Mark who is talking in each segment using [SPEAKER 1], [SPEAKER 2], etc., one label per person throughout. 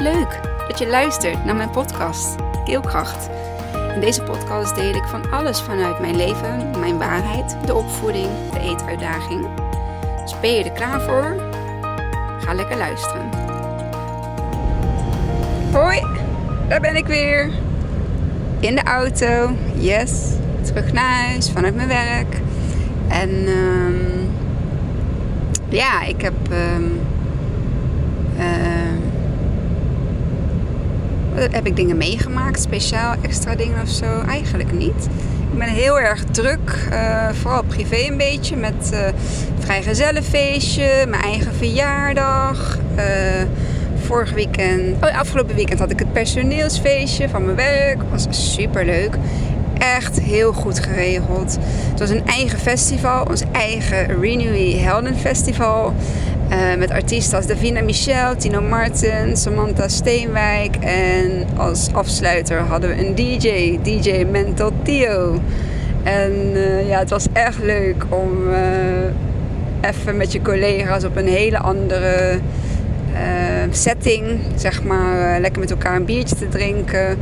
[SPEAKER 1] Leuk dat je luistert naar mijn podcast Keelkracht. In deze podcast deel ik van alles vanuit mijn leven, mijn waarheid, de opvoeding, de eetuitdaging. Dus ben je er klaar voor? Ga lekker luisteren. Hoi, daar ben ik weer. In de auto, yes. Terug naar huis vanuit mijn werk. En um, ja, ik heb. Um, heb ik dingen meegemaakt, speciaal extra dingen of zo? Eigenlijk niet. Ik ben heel erg druk, uh, vooral privé een beetje, met uh, vrijgezellenfeestje, mijn eigen verjaardag. Vorig weekend, oh, afgelopen weekend had ik het personeelsfeestje van mijn werk. Was super leuk. Echt heel goed geregeld. Het was een eigen festival, ons eigen Renewy Helden Festival. Uh, met artiesten als Davina Michel, Tino Martin, Samantha Steenwijk. En als afsluiter hadden we een DJ, DJ Mental Tio. En uh, ja, het was echt leuk om uh, even met je collega's op een hele andere setting, zeg maar, lekker met elkaar een biertje te drinken.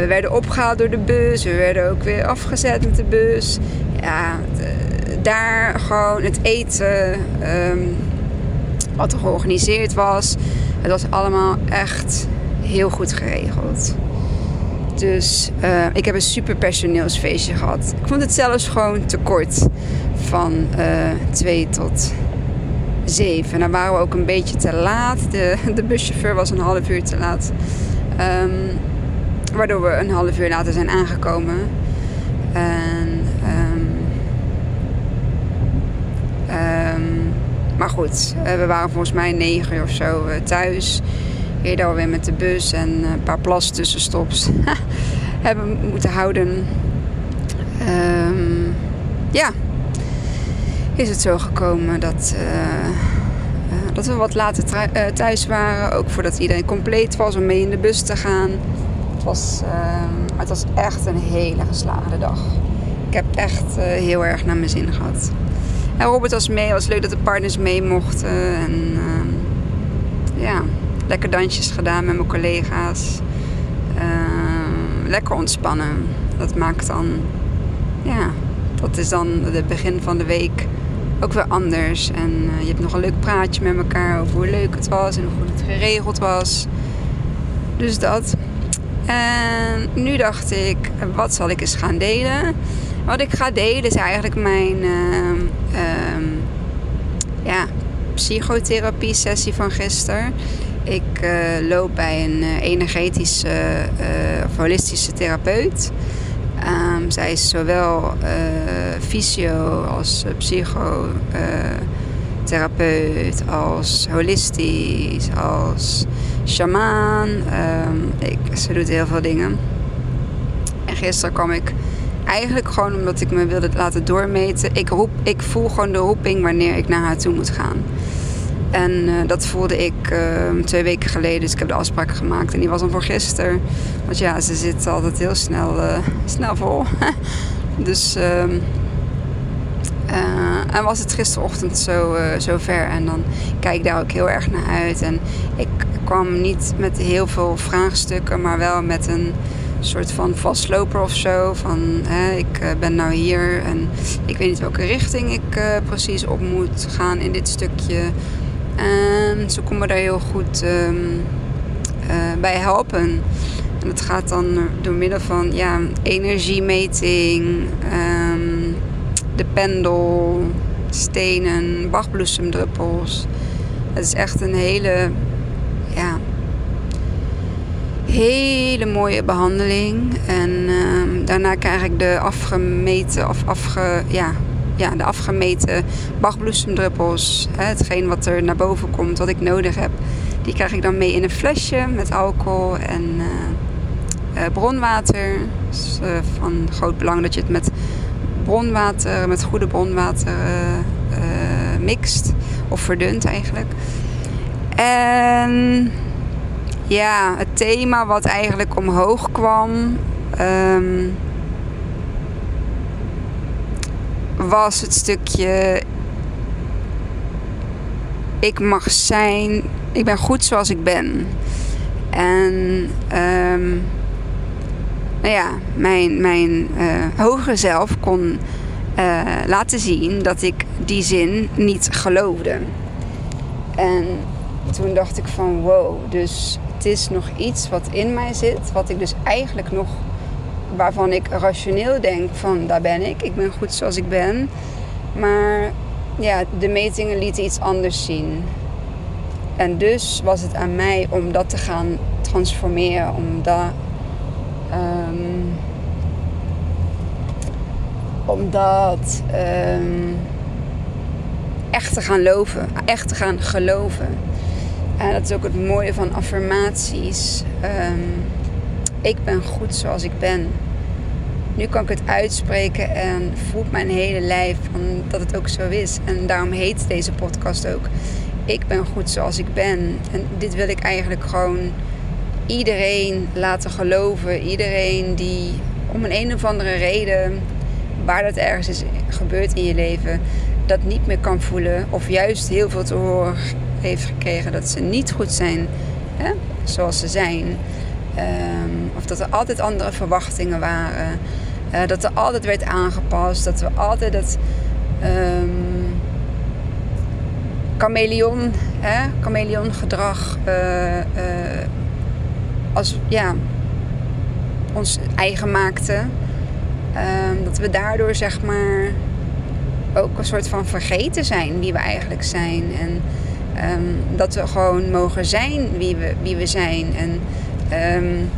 [SPEAKER 1] we werden opgehaald door de bus, we werden ook weer afgezet met de bus. Ja, daar gewoon het eten. Um, wat er georganiseerd was. Het was allemaal echt heel goed geregeld. Dus uh, ik heb een super personeelsfeestje gehad. Ik vond het zelfs gewoon te kort. Van uh, eh, 2 tot 7. Dan waren we ook een beetje te laat. De, buschauffeur was een half uur te laat. Um, waardoor we een half uur later zijn aangekomen. Maar goed, eh, we waren volgens mij negen of zo eh, thuis. Eerder alweer met de bus en een paar plas tussenstops hebben moeten houden. Um, ja, is het zo gekomen dat, dat we wat later thuis waren. Ook voordat iedereen compleet was om mee in de bus te gaan. Het was, uh, het was echt een hele geslaagde dag. Ik heb echt heel erg naar mijn zin gehad. Robert was mee. Het was leuk dat de partners mee mochten. En uh, ja, lekker dansjes gedaan met mijn collega's. Uh, lekker ontspannen. Dat maakt dan, ja, dat is dan het begin van de week ook weer anders. En uh, je hebt nog een leuk praatje met elkaar over hoe leuk het was en hoe goed het geregeld was. Dus dat. En nu dacht ik, wat zal ik eens gaan delen? Wat ik ga delen is eigenlijk mijn ja, psychotherapie sessie van gisteren. Ik uh, loop bij een uh, energetische of holistische therapeut. Um, zij is zowel fysio als psychotherapeut, als holistisch, als shamaan. Um, ik, ze doet heel veel dingen. En gisteren kwam ik eigenlijk gewoon omdat ik me wilde laten doormeten. Ik, roep, ik voel gewoon de roeping wanneer ik naar haar toe moet gaan. En uh, dat voelde ik uh, twee weken geleden. Dus ik heb de afspraak gemaakt. En die was dan voor gisteren. Want ja, ze zit altijd heel snel, uh, snel vol. dus... Uh, en was het gisterochtend zo, zo ver. En dan kijk ik daar ook heel erg naar uit. En ik kwam niet met heel veel vraagstukken. Maar wel met een soort van vastloper of zo. Van hè, ik eh, ben nou hier en ik weet niet welke richting ik precies op moet gaan in dit stukje. En ze komen daar heel goed um, uh, bij helpen. En dat gaat dan door middel van ja, energiemeting, um, de pendel, stenen, bachbloesemdruppels. Het is echt een hele ja, hele mooie behandeling. En daarna krijg ik de afgemeten of afge, ja, ja, de afgemeten bachbloesemdruppels. Hetgeen wat er naar boven komt, wat ik nodig heb. Die krijg ik dan mee in een flesje met alcohol en uh, uh, bronwater. Dus, uh, van groot belang dat je het met bronwater, met goede bronwater mixt. Of verdunt eigenlijk. En ja, het thema wat eigenlijk omhoog kwam. Um, was het stukje. Ik mag zijn. Ik ben goed zoals ik ben. En um, nou ja, mijn, mijn uh, hogere zelf kon uh, laten zien dat ik die zin niet geloofde. En toen dacht ik van wow, dus het is nog iets wat in mij zit, wat ik dus eigenlijk nog, waarvan ik rationeel denk van daar ben ik, ik ben goed zoals ik ben. Maar ja, de metingen lieten iets anders zien. En dus was het aan mij om dat te gaan transformeren, om dat. Um, om dat um, echt te gaan geloven, echt te gaan geloven. En dat is ook het mooie van affirmaties. Um, ik ben goed zoals ik ben. Nu kan ik het uitspreken en voelt mijn hele lijf dat het ook zo is. En daarom heet deze podcast ook. Ik ben goed zoals ik ben. En dit wil ik eigenlijk gewoon iedereen laten geloven. Iedereen die om een, een of andere reden, waar dat ergens is gebeurd in je leven, dat niet meer kan voelen. Of juist heel veel te horen heeft gekregen dat ze niet goed zijn hè, zoals ze zijn. Um, of dat er altijd andere verwachtingen waren. Uh, dat er altijd werd aangepast. Dat we altijd dat um, chameleon, hè, chameleon gedrag uh, uh, als ja, ons eigen maakten. Um, dat we daardoor zeg maar ook een soort van vergeten zijn wie we eigenlijk zijn. En dat we gewoon mogen zijn wie we, wie we zijn. En um,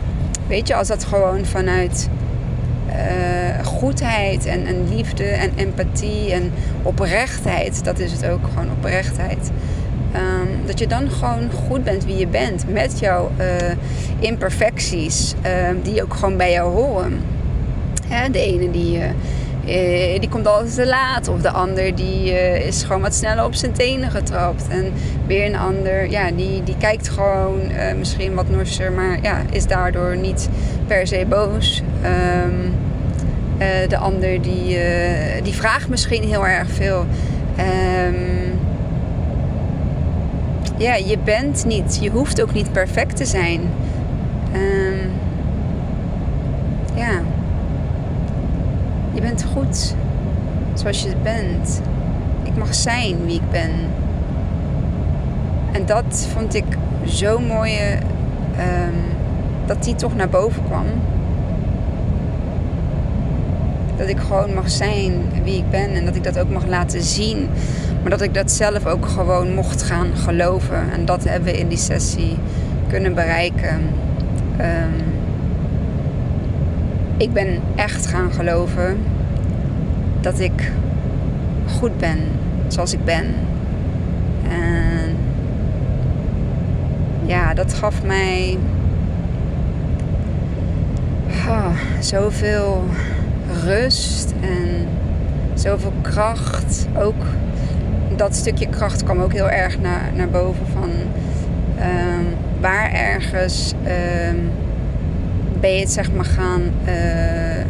[SPEAKER 1] weet je, als dat gewoon vanuit uh, goedheid en, en, liefde en empathie en oprechtheid, dat is het ook, gewoon oprechtheid. Um, dat je dan gewoon goed bent wie je bent met jouw uh, imperfecties, die ook gewoon bij jou horen. Hè, de ene die. Uh, die komt altijd te laat. Of de ander die uh, is gewoon wat sneller op zijn tenen getrapt. En weer een ander, ja, die, die kijkt gewoon uh, misschien wat norser, maar ja, is daardoor niet per se boos. Um, de ander die, die vraagt misschien heel erg veel. Um, ja, je bent niet, je hoeft ook niet perfect te zijn. Um, ja. Je bent goed zoals je bent. Ik mag zijn wie ik ben. En dat vond ik zo mooi um, dat die toch naar boven kwam. Dat ik gewoon mag zijn wie ik ben en dat ik dat ook mag laten zien. Maar dat ik dat zelf ook gewoon mocht gaan geloven. En dat hebben we in die sessie kunnen bereiken. Um, ik ben echt gaan geloven dat ik goed ben zoals ik ben. En ja, dat gaf mij oh, zoveel rust en zoveel kracht. Ook dat stukje kracht kwam ook heel erg naar, naar boven van um, waar ergens. Um, ben je het zeg maar gaan, uh, uh,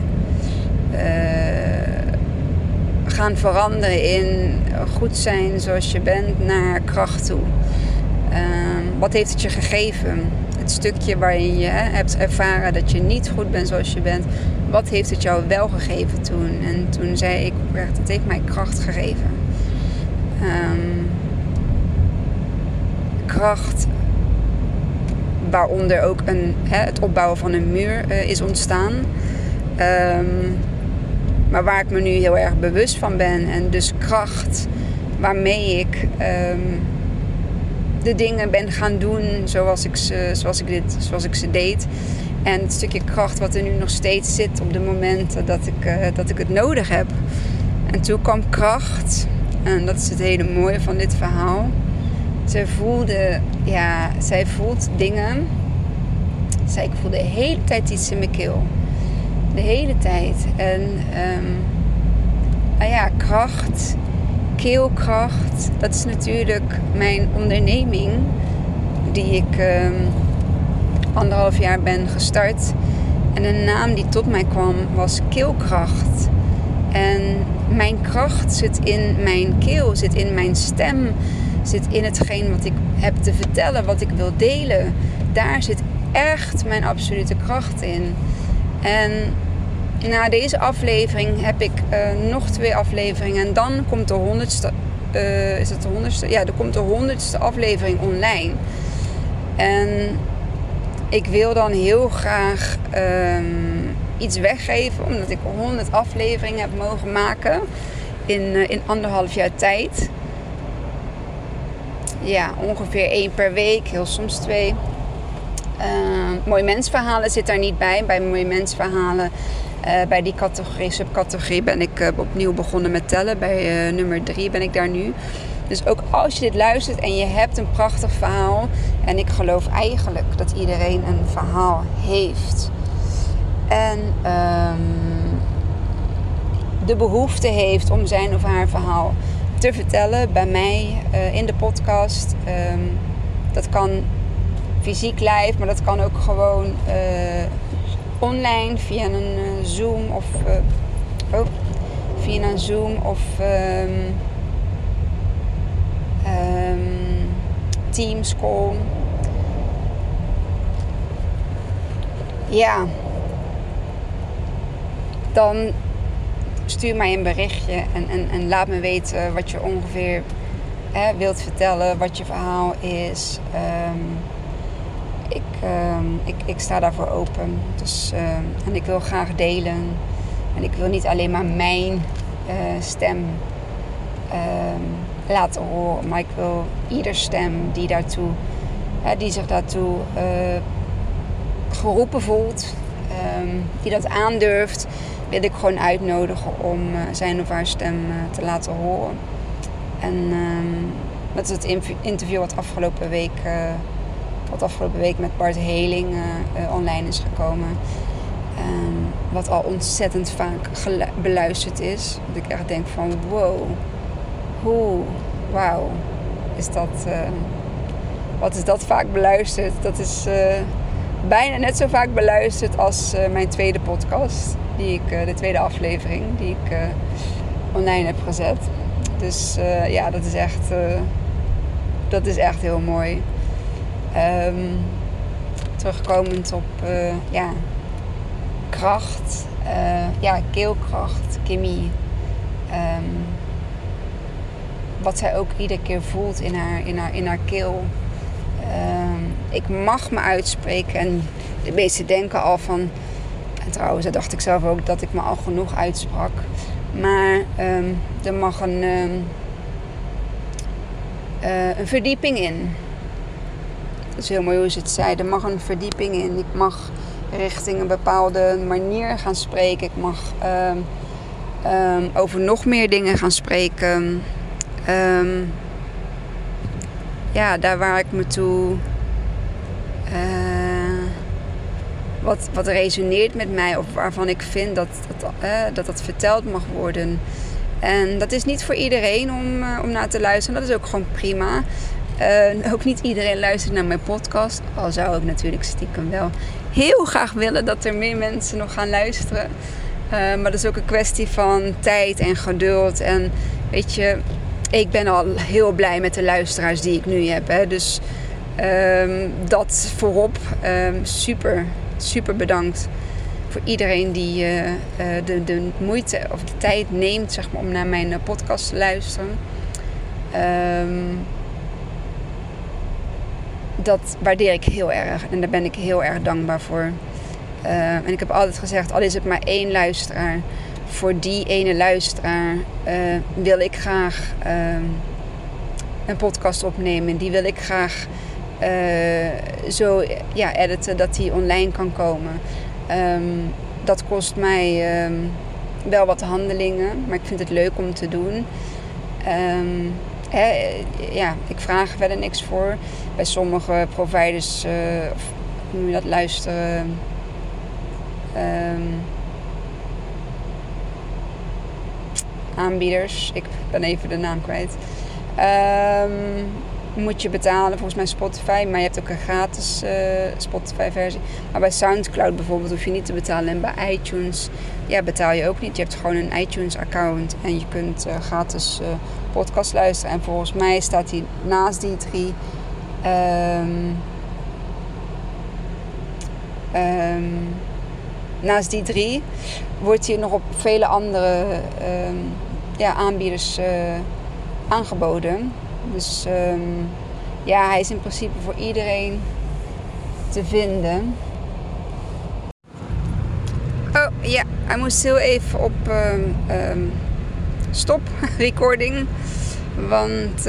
[SPEAKER 1] gaan veranderen in goed zijn zoals je bent naar kracht toe. Uh, wat heeft het je gegeven? Het stukje waarin je hè, hebt ervaren dat je niet goed bent zoals je bent. Wat heeft het jou wel gegeven toen? En toen zei ik oprecht, het heeft mij kracht gegeven. Um, kracht waaronder ook een, hè, het opbouwen van een muur uh, is ontstaan. Um, maar waar ik me nu heel erg bewust van ben. En dus kracht waarmee ik um, de dingen ben gaan doen zoals ik, ze, zoals, ik dit, zoals ik ze deed. En het stukje kracht wat er nu nog steeds zit op de momenten dat ik, uh, dat ik het nodig heb. En toen kwam kracht. En dat is het hele mooie van dit verhaal ze voelde, ja, zij voelt dingen. Zij, ik voelde de hele tijd iets in mijn keel. De hele tijd. En um, nou ja, kracht, keelkracht, dat is natuurlijk mijn onderneming die ik um, anderhalf jaar ben gestart. En een naam die tot mij kwam was keelkracht. En mijn kracht zit in mijn keel, zit in mijn stem, zit in hetgeen wat ik heb te vertellen, wat ik wil delen. Daar zit echt mijn absolute kracht in. En na deze aflevering heb ik uh, nog twee afleveringen. En dan komt de honderdste. Uh, is het de honderdste? Ja, er komt de honderdste aflevering online. En ik wil dan heel graag um, iets weggeven, omdat ik 100 afleveringen heb mogen maken in, uh, in anderhalf jaar tijd. Ja, ongeveer één per week, heel soms twee. Uh, mooie mensverhalen zit daar niet bij. Bij mooie mensverhalen, uh, bij die categorie, subcategorie, ben ik uh, opnieuw begonnen met tellen. Bij nummer drie ben ik daar nu. Dus ook als je dit luistert en je hebt een prachtig verhaal. En ik geloof eigenlijk dat iedereen een verhaal heeft. En um, de behoefte heeft om zijn of haar verhaal te vertellen bij mij uh, in de podcast. Um, dat kan fysiek live, maar dat kan ook gewoon uh, online via een uh, Zoom of oh, via een Zoom of um, Teams call. Ja, dan stuur mij een berichtje en, en, en laat me weten wat je ongeveer hè, wilt vertellen, wat je verhaal is. Um, ik, um, ik, ik sta daarvoor open. Dus, um, en ik wil graag delen. En ik wil niet alleen maar mijn uh, stem laten horen, maar ik wil ieder stem die, daartoe, die zich daartoe uh, geroepen voelt, die dat aandurft wil ik gewoon uitnodigen om uh, zijn of haar stem uh, te laten horen. En um, dat is het interview wat afgelopen week, uh, wat afgelopen week met Bart Heling online is gekomen. Um, wat al ontzettend vaak beluisterd is. Dat ik echt denk van wow, hoe, wauw, is dat, wat is dat vaak beluisterd? Dat is bijna net zo vaak beluisterd als mijn tweede podcast die ik, eh, de tweede aflevering die ik uh, online heb gezet. Dus uh, ja, dat is echt, dat is echt heel mooi. Um, terugkomend op ja, kracht, ja, keelkracht, Kimmy. Um, wat zij ook iedere keer voelt in haar, in haar, in haar keel. Um, ik mag me uitspreken en de meesten denken al van en trouwens, dat dacht ik zelf ook dat ik me al genoeg uitsprak. Maar um, er mag een, um, uh, een verdieping in. Dat is heel mooi hoe ze het zei. Er mag een verdieping in. Ik mag richting een bepaalde manier gaan spreken. Ik mag um, over nog meer dingen gaan spreken. ja, daar waar ik me toe. Uh, wat, wat resoneert met mij of waarvan ik vind dat dat, uh, dat dat verteld mag worden. En dat is niet voor iedereen om, uh, om naar te luisteren. Dat is ook gewoon prima. Uh, ook niet iedereen luistert naar mijn podcast. Al zou ik natuurlijk stiekem wel heel graag willen dat er meer mensen nog gaan luisteren. maar dat is ook een kwestie van tijd en geduld. En weet je, ik ben al heel blij met de luisteraars die ik nu heb. Hè. Dus um, dat voorop, um, super super bedankt voor iedereen die uh, de, de moeite of de tijd neemt zeg maar, om naar mijn eh, podcast te luisteren. Um, dat waardeer ik heel erg en daar ben ik heel erg dankbaar voor. En ik heb altijd gezegd, al is het maar één luisteraar, voor die ene luisteraar wil ik graag uh, een podcast opnemen. Die wil ik graag zo ja, editen dat die online kan komen. Um, dat kost mij um, wel wat handelingen, maar ik vind het leuk om te doen. Um, hè, ja, ik vraag er verder niks voor. Bij sommige providers, uh, of hoe noem je dat, luisteren. aanbieders, ik ben even de naam kwijt. Moet je betalen, volgens mij Spotify. Maar je hebt ook een gratis uh, Spotify versie. Maar bij Soundcloud bijvoorbeeld hoef je niet te betalen. En bij iTunes ja, betaal je ook niet. Je hebt gewoon een iTunes account. En je kunt uh, gratis uh, podcast luisteren. En volgens mij staat die naast die drie... Um, ehm, naast die drie wordt hij nog op vele andere ehm, ja, aanbieders aangeboden. Dus ehm, ja, hij is in principe voor iedereen te vinden. Oh ja, hij moest heel even op stop recording. Want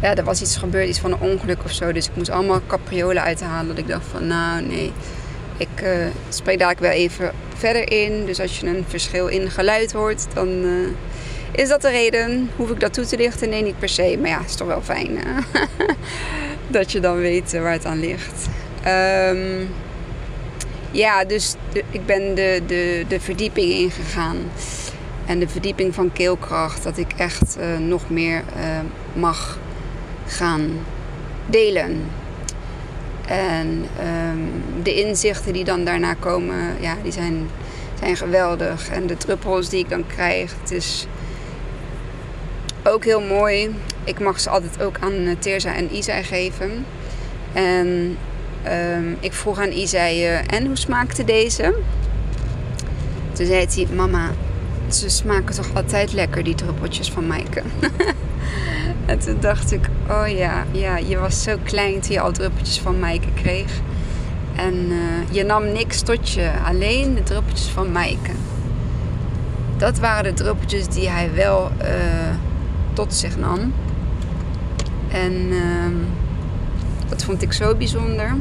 [SPEAKER 1] ja, er was iets gebeurd, iets van een ongeluk of zo. Dus ik moest allemaal capriolen uithalen. Dat ik dacht van, nou nee, ik uh, spreek daar wel even verder in. Dus als je een verschil in geluid hoort, dan uh, is dat de reden. Hoef ik dat toe te lichten? Nee, niet per se. Maar ja, is toch wel fijn dat je dan weet waar het aan ligt. Um, ja, dus ik ben de, de, de verdieping ingegaan. En de verdieping van keelkracht, dat ik echt uh, nog meer mag gaan delen. En um, de inzichten die dan daarna komen, ja, die zijn, zijn geweldig. En de druppels die ik dan krijg, het is ook heel mooi. Ik mag ze altijd ook aan eh, Teerza en Isai geven. En um, ik vroeg aan Isai, uh, en hoe smaakte deze? Toen zei hij, mama, ze smaken toch altijd lekker, die druppeltjes van Maaike. En toen dacht ik, oh ja, ja, je was zo klein toen je al druppeltjes van Maaike kreeg. En uh, je nam niks tot je, alleen de druppeltjes van Maaike. Dat waren de druppeltjes die hij wel tot zich nam. En uh, dat vond ik zo bijzonder.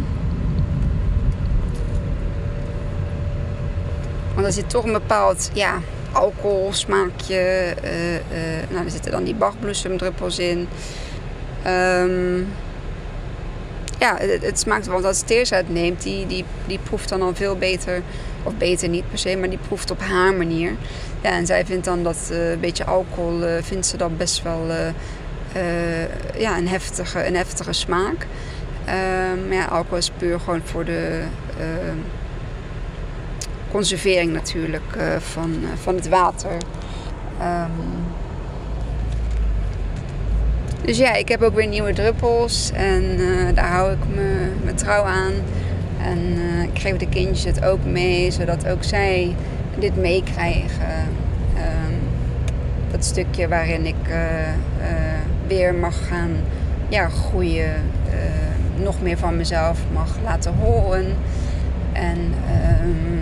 [SPEAKER 1] Want er zit toch een bepaald, ja, alcoholsmaakje. Uh, uh, nou, er zitten dan die bachbloesemdruppels in. Um, ja, het, het, smaakt, want als Teers uitneemt, die, die, die proeft dan al veel beter. Of beter niet per se, maar die proeft op haar manier. Ja, en zij vindt dan dat uh, een beetje alcohol, vindt ze dan best wel ja, een, heftige, een heftige smaak. Maar ja, alcohol is puur gewoon voor de conservering natuurlijk van, van het water. Um, dus ja, ik heb ook weer nieuwe druppels en daar hou ik me, me trouw aan. En ik geef de kindjes het ook mee, zodat ook zij dit meekrijgen. Um, dat stukje waarin ik weer mag gaan ja, groeien, nog meer van mezelf mag laten horen. En um,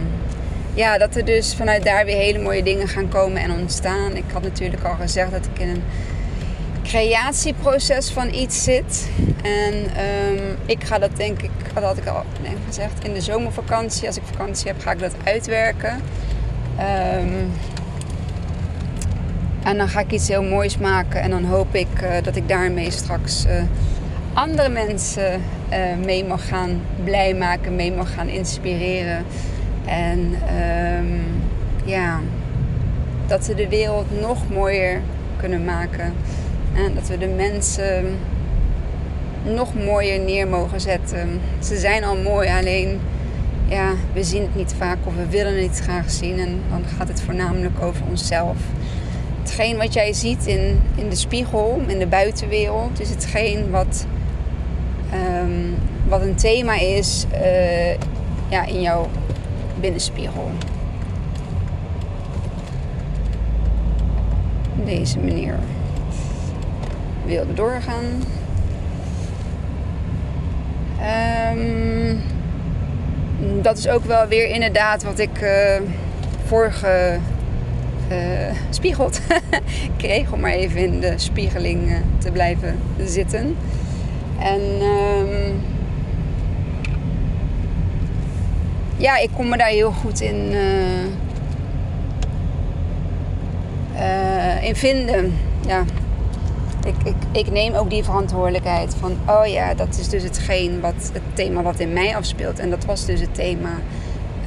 [SPEAKER 1] ja, dat er dus vanuit daar weer hele mooie dingen gaan komen en ontstaan. Ik had natuurlijk al gezegd dat ik in een creatieproces van iets zit. En um, ik ga dat denk ik, dat had ik al nee, gezegd, in de zomervakantie, als ik vakantie heb, ga ik dat uitwerken. Um, en dan ga ik iets heel moois maken en dan hoop ik uh, dat ik daarmee straks uh, andere mensen uh, mee mag gaan blij maken, mee mag gaan inspireren. En um, ja, dat we de wereld nog mooier kunnen maken. En dat we de mensen nog mooier neer mogen zetten. Ze zijn al mooi, alleen ja, we zien het niet vaak of we willen het niet graag zien. En dan gaat het voornamelijk over onszelf. Hetgeen wat jij ziet in, in de spiegel, in de buitenwereld, is hetgeen wat, um, wat een thema is uh, ja, in jouw binnenspiegel. Deze meneer wilde doorgaan. Um, dat is ook wel weer inderdaad wat ik uh, vorige uh, spiegeld kreeg. Om maar even in de spiegeling uh, te blijven zitten. En um, ja, ik kom me daar heel goed in, in vinden. Ja. Ik, ik, ik neem ook die verantwoordelijkheid van, oh ja, dat is dus hetgeen wat het thema wat in mij afspeelt. En dat was dus het thema.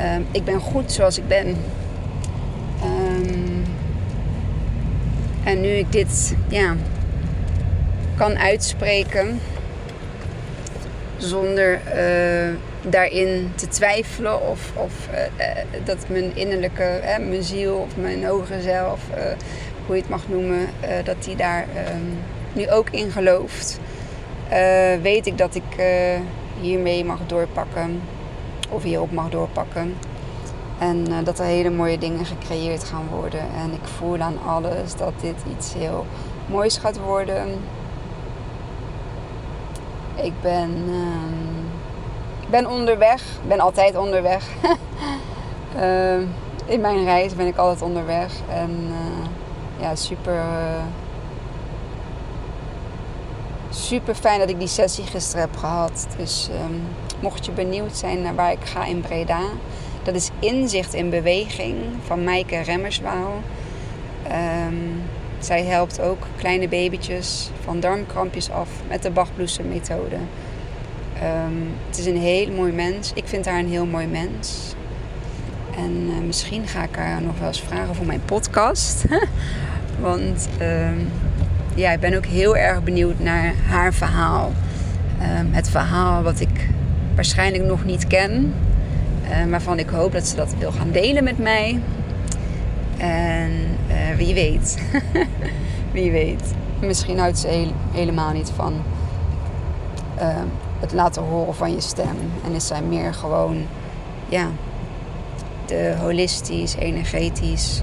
[SPEAKER 1] Uh, ik ben goed zoals ik ben. Um, en nu ik dit ja, kan uitspreken zonder daarin te twijfelen of, of uh, uh, dat mijn innerlijke, mijn ziel of mijn hogere zelf, hoe je het mag noemen, dat die daar um, nu ook in gelooft. weet ik dat ik hiermee mag doorpakken. Of hierop mag doorpakken. En dat er hele mooie dingen gecreëerd gaan worden. En ik voel aan alles dat dit iets heel moois gaat worden. Ik ben, uh, ben onderweg. Ben altijd onderweg. uh, in mijn reis ben ik altijd onderweg. En eh, ja, super super fijn dat ik die sessie gisteren heb gehad. Dus um, mocht je benieuwd zijn naar waar ik ga in Breda, dat is Inzicht in Beweging van Maaike Remmerswaal. Um, zij helpt ook kleine babytjes van darmkrampjes af met de Bachbloesem-methode. Um, het is een heel mooi mens. Ik vind haar een heel mooi mens. En uh, misschien ga ik haar nog wel eens vragen voor mijn podcast. Want um, ja, ik ben ook heel erg benieuwd naar haar verhaal. Um, het verhaal wat ik waarschijnlijk nog niet ken. Uh, waarvan ik hoop dat ze dat wil gaan delen met mij. En uh, wie weet. wie weet. Misschien houdt ze helemaal niet van het laten horen van je stem. En is zij meer gewoon, ja, de holistisch, energetisch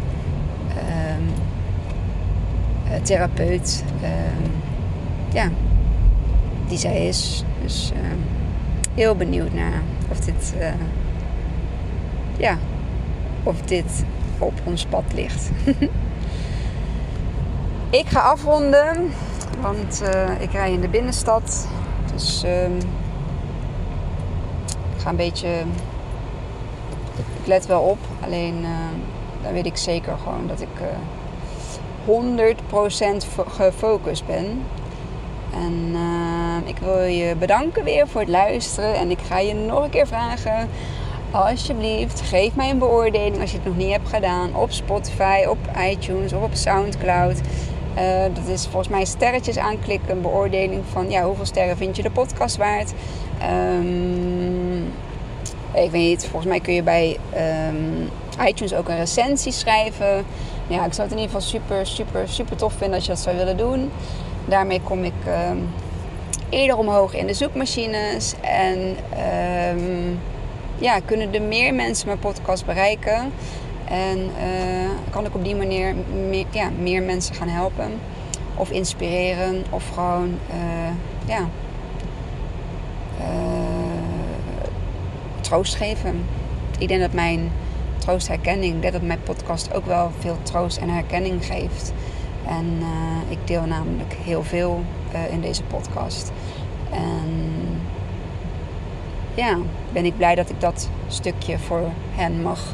[SPEAKER 1] uh, therapeut. Uh, ja, die zij is. Dus uh, heel benieuwd naar of dit, uh, ja, of dit op ons pad ligt. ik ga afronden, want ik rij in de binnenstad. Dus ehm, ik ga een beetje. Ik let wel op, alleen dan weet ik zeker gewoon dat ik 100% gefocust ben. En uh, ik wil je bedanken weer voor het luisteren. En ik ga je nog een keer vragen. Alsjeblieft, geef mij een beoordeling als je het nog niet hebt gedaan. Op Spotify, op iTunes of op Soundcloud. Uh, dat is volgens mij sterretjes aanklikken. Een beoordeling van ja, hoeveel sterren vind je de podcast waard. Um, ik weet niet, volgens mij kun je bij um, iTunes ook een recensie schrijven ja, ik zou het in ieder geval super, super, super tof vinden als je dat zou willen doen. Daarmee kom ik uh, eerder omhoog in de zoekmachines. En ja, kunnen er meer mensen mijn podcast bereiken. En uh, kan ik op die manier meer, ja, meer mensen gaan helpen. Of inspireren. Of gewoon, uh, ja, troost geven. Ik denk dat mijn troost, herkenning. Ik denk dat mijn podcast ook wel veel troost en herkenning geeft. En ik deel namelijk heel veel in deze podcast. En ja, ben ik blij dat ik dat stukje voor hen mag,